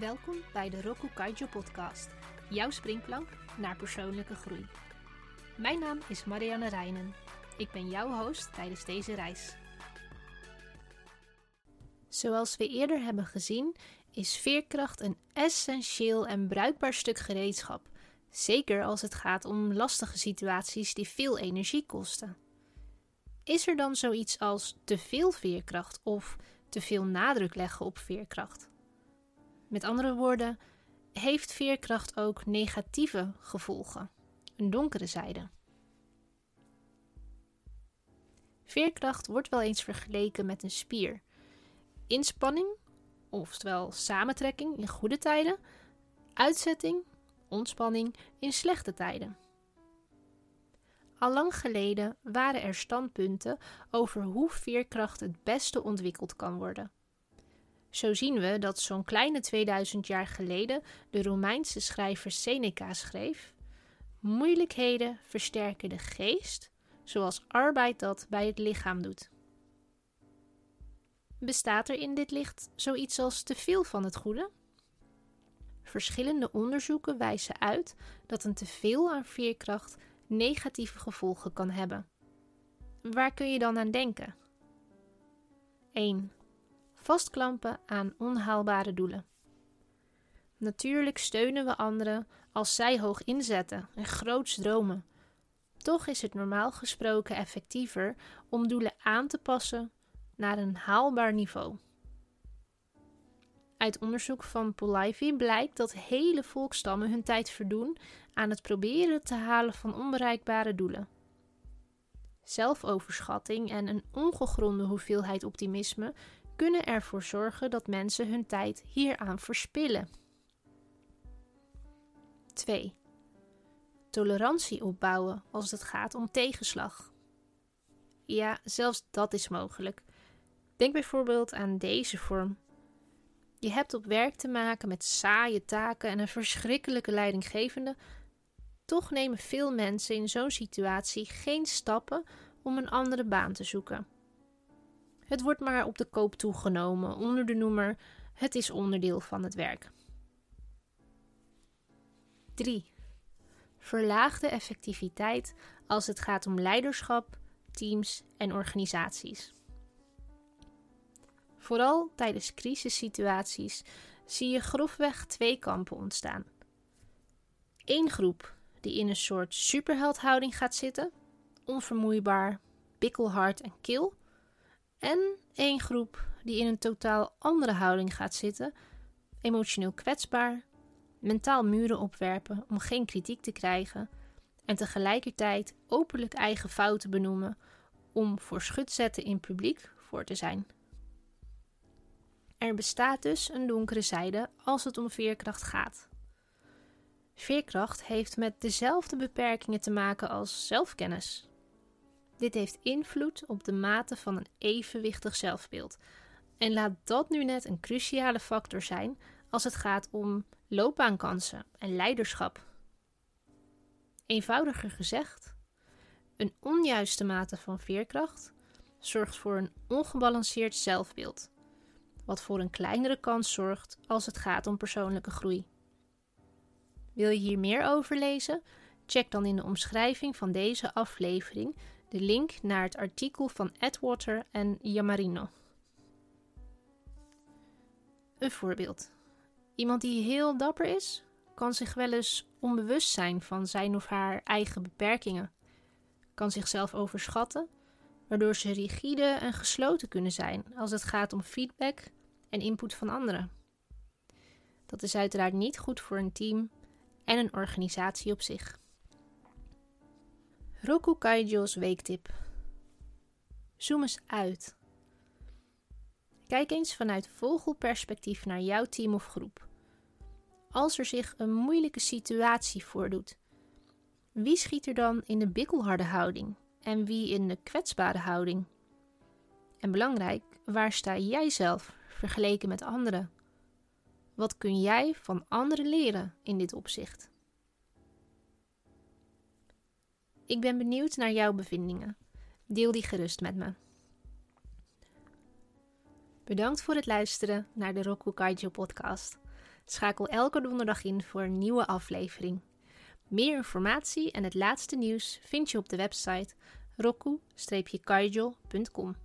Welkom bij de Roku Kaijo podcast, jouw springplank naar persoonlijke groei. Mijn naam is Marianne Reinen. Ik ben jouw host tijdens deze reis. Zoals we eerder hebben gezien, is veerkracht een essentieel en bruikbaar stuk gereedschap, zeker als het gaat om lastige situaties die veel energie kosten. Is er dan zoiets als te veel veerkracht of te veel nadruk leggen op veerkracht? Met andere woorden, heeft veerkracht ook negatieve gevolgen, een donkere zijde? Veerkracht wordt wel eens vergeleken met een spier. Inspanning, oftewel samentrekking in goede tijden, uitzetting, ontspanning in slechte tijden. Al lang geleden waren er standpunten over hoe veerkracht het beste ontwikkeld kan worden. Zo zien we dat zo'n kleine 2000 jaar geleden de Romeinse schrijver Seneca schreef: Moeilijkheden versterken de geest, zoals arbeid dat bij het lichaam doet. Bestaat er in dit licht zoiets als te veel van het goede? Verschillende onderzoeken wijzen uit dat een teveel aan veerkracht negatieve gevolgen kan hebben. Waar kun je dan aan denken? 1. Vastklampen aan onhaalbare doelen. Natuurlijk steunen we anderen als zij hoog inzetten en groots dromen. Toch is het normaal gesproken effectiever om doelen aan te passen naar een haalbaar niveau. Uit onderzoek van Polivy blijkt dat hele volkstammen hun tijd verdoen aan het proberen te halen van onbereikbare doelen. Zelfoverschatting en een ongegronde hoeveelheid optimisme kunnen ervoor zorgen dat mensen hun tijd hieraan verspillen. 2. Tolerantie opbouwen als het gaat om tegenslag. Ja, zelfs dat is mogelijk. Denk bijvoorbeeld aan deze vorm. Je hebt op werk te maken met saaie taken en een verschrikkelijke leidinggevende. Toch nemen veel mensen in zo'n situatie geen stappen om een andere baan te zoeken. Het wordt maar op de koop toegenomen onder de noemer het is onderdeel van het werk. 3. Verlaagde effectiviteit als het gaat om leiderschap, teams en organisaties. Vooral tijdens crisissituaties zie je grofweg twee kampen ontstaan. Eén groep die in een soort superheldhouding gaat zitten, onvermoeibaar, bikkelhard en kil. En één groep die in een totaal andere houding gaat zitten, emotioneel kwetsbaar, mentaal muren opwerpen om geen kritiek te krijgen en tegelijkertijd openlijk eigen fouten benoemen om voor schut zetten in publiek voor te zijn. Er bestaat dus een donkere zijde als het om veerkracht gaat. Veerkracht heeft met dezelfde beperkingen te maken als zelfkennis. Dit heeft invloed op de mate van een evenwichtig zelfbeeld. En laat dat nu net een cruciale factor zijn als het gaat om loopbaankansen en leiderschap. Eenvoudiger gezegd, een onjuiste mate van veerkracht zorgt voor een ongebalanceerd zelfbeeld, wat voor een kleinere kans zorgt als het gaat om persoonlijke groei. Wil je hier meer over lezen? Check dan in de omschrijving van deze aflevering de link naar het artikel van Edwater en Yamarino. Een voorbeeld. Iemand die heel dapper is, kan zich wel eens onbewust zijn van zijn of haar eigen beperkingen, kan zichzelf overschatten, waardoor ze rigide en gesloten kunnen zijn als het gaat om feedback en input van anderen. Dat is uiteraard niet goed voor een team en een organisatie op zich. Roku Kaijo's weektip. Zoom eens uit. Kijk eens vanuit vogelperspectief naar jouw team of groep. Als er zich een moeilijke situatie voordoet, wie schiet er dan in de bikkelharde houding en wie in de kwetsbare houding? En belangrijk, waar sta jij zelf vergeleken met anderen? Wat kun jij van anderen leren in dit opzicht? Ik ben benieuwd naar jouw bevindingen. Deel die gerust met me. Bedankt voor het luisteren naar de Roku Kaijo podcast. Schakel elke donderdag in voor een nieuwe aflevering. Meer informatie en het laatste nieuws vind je op de website roku-kaijo.com.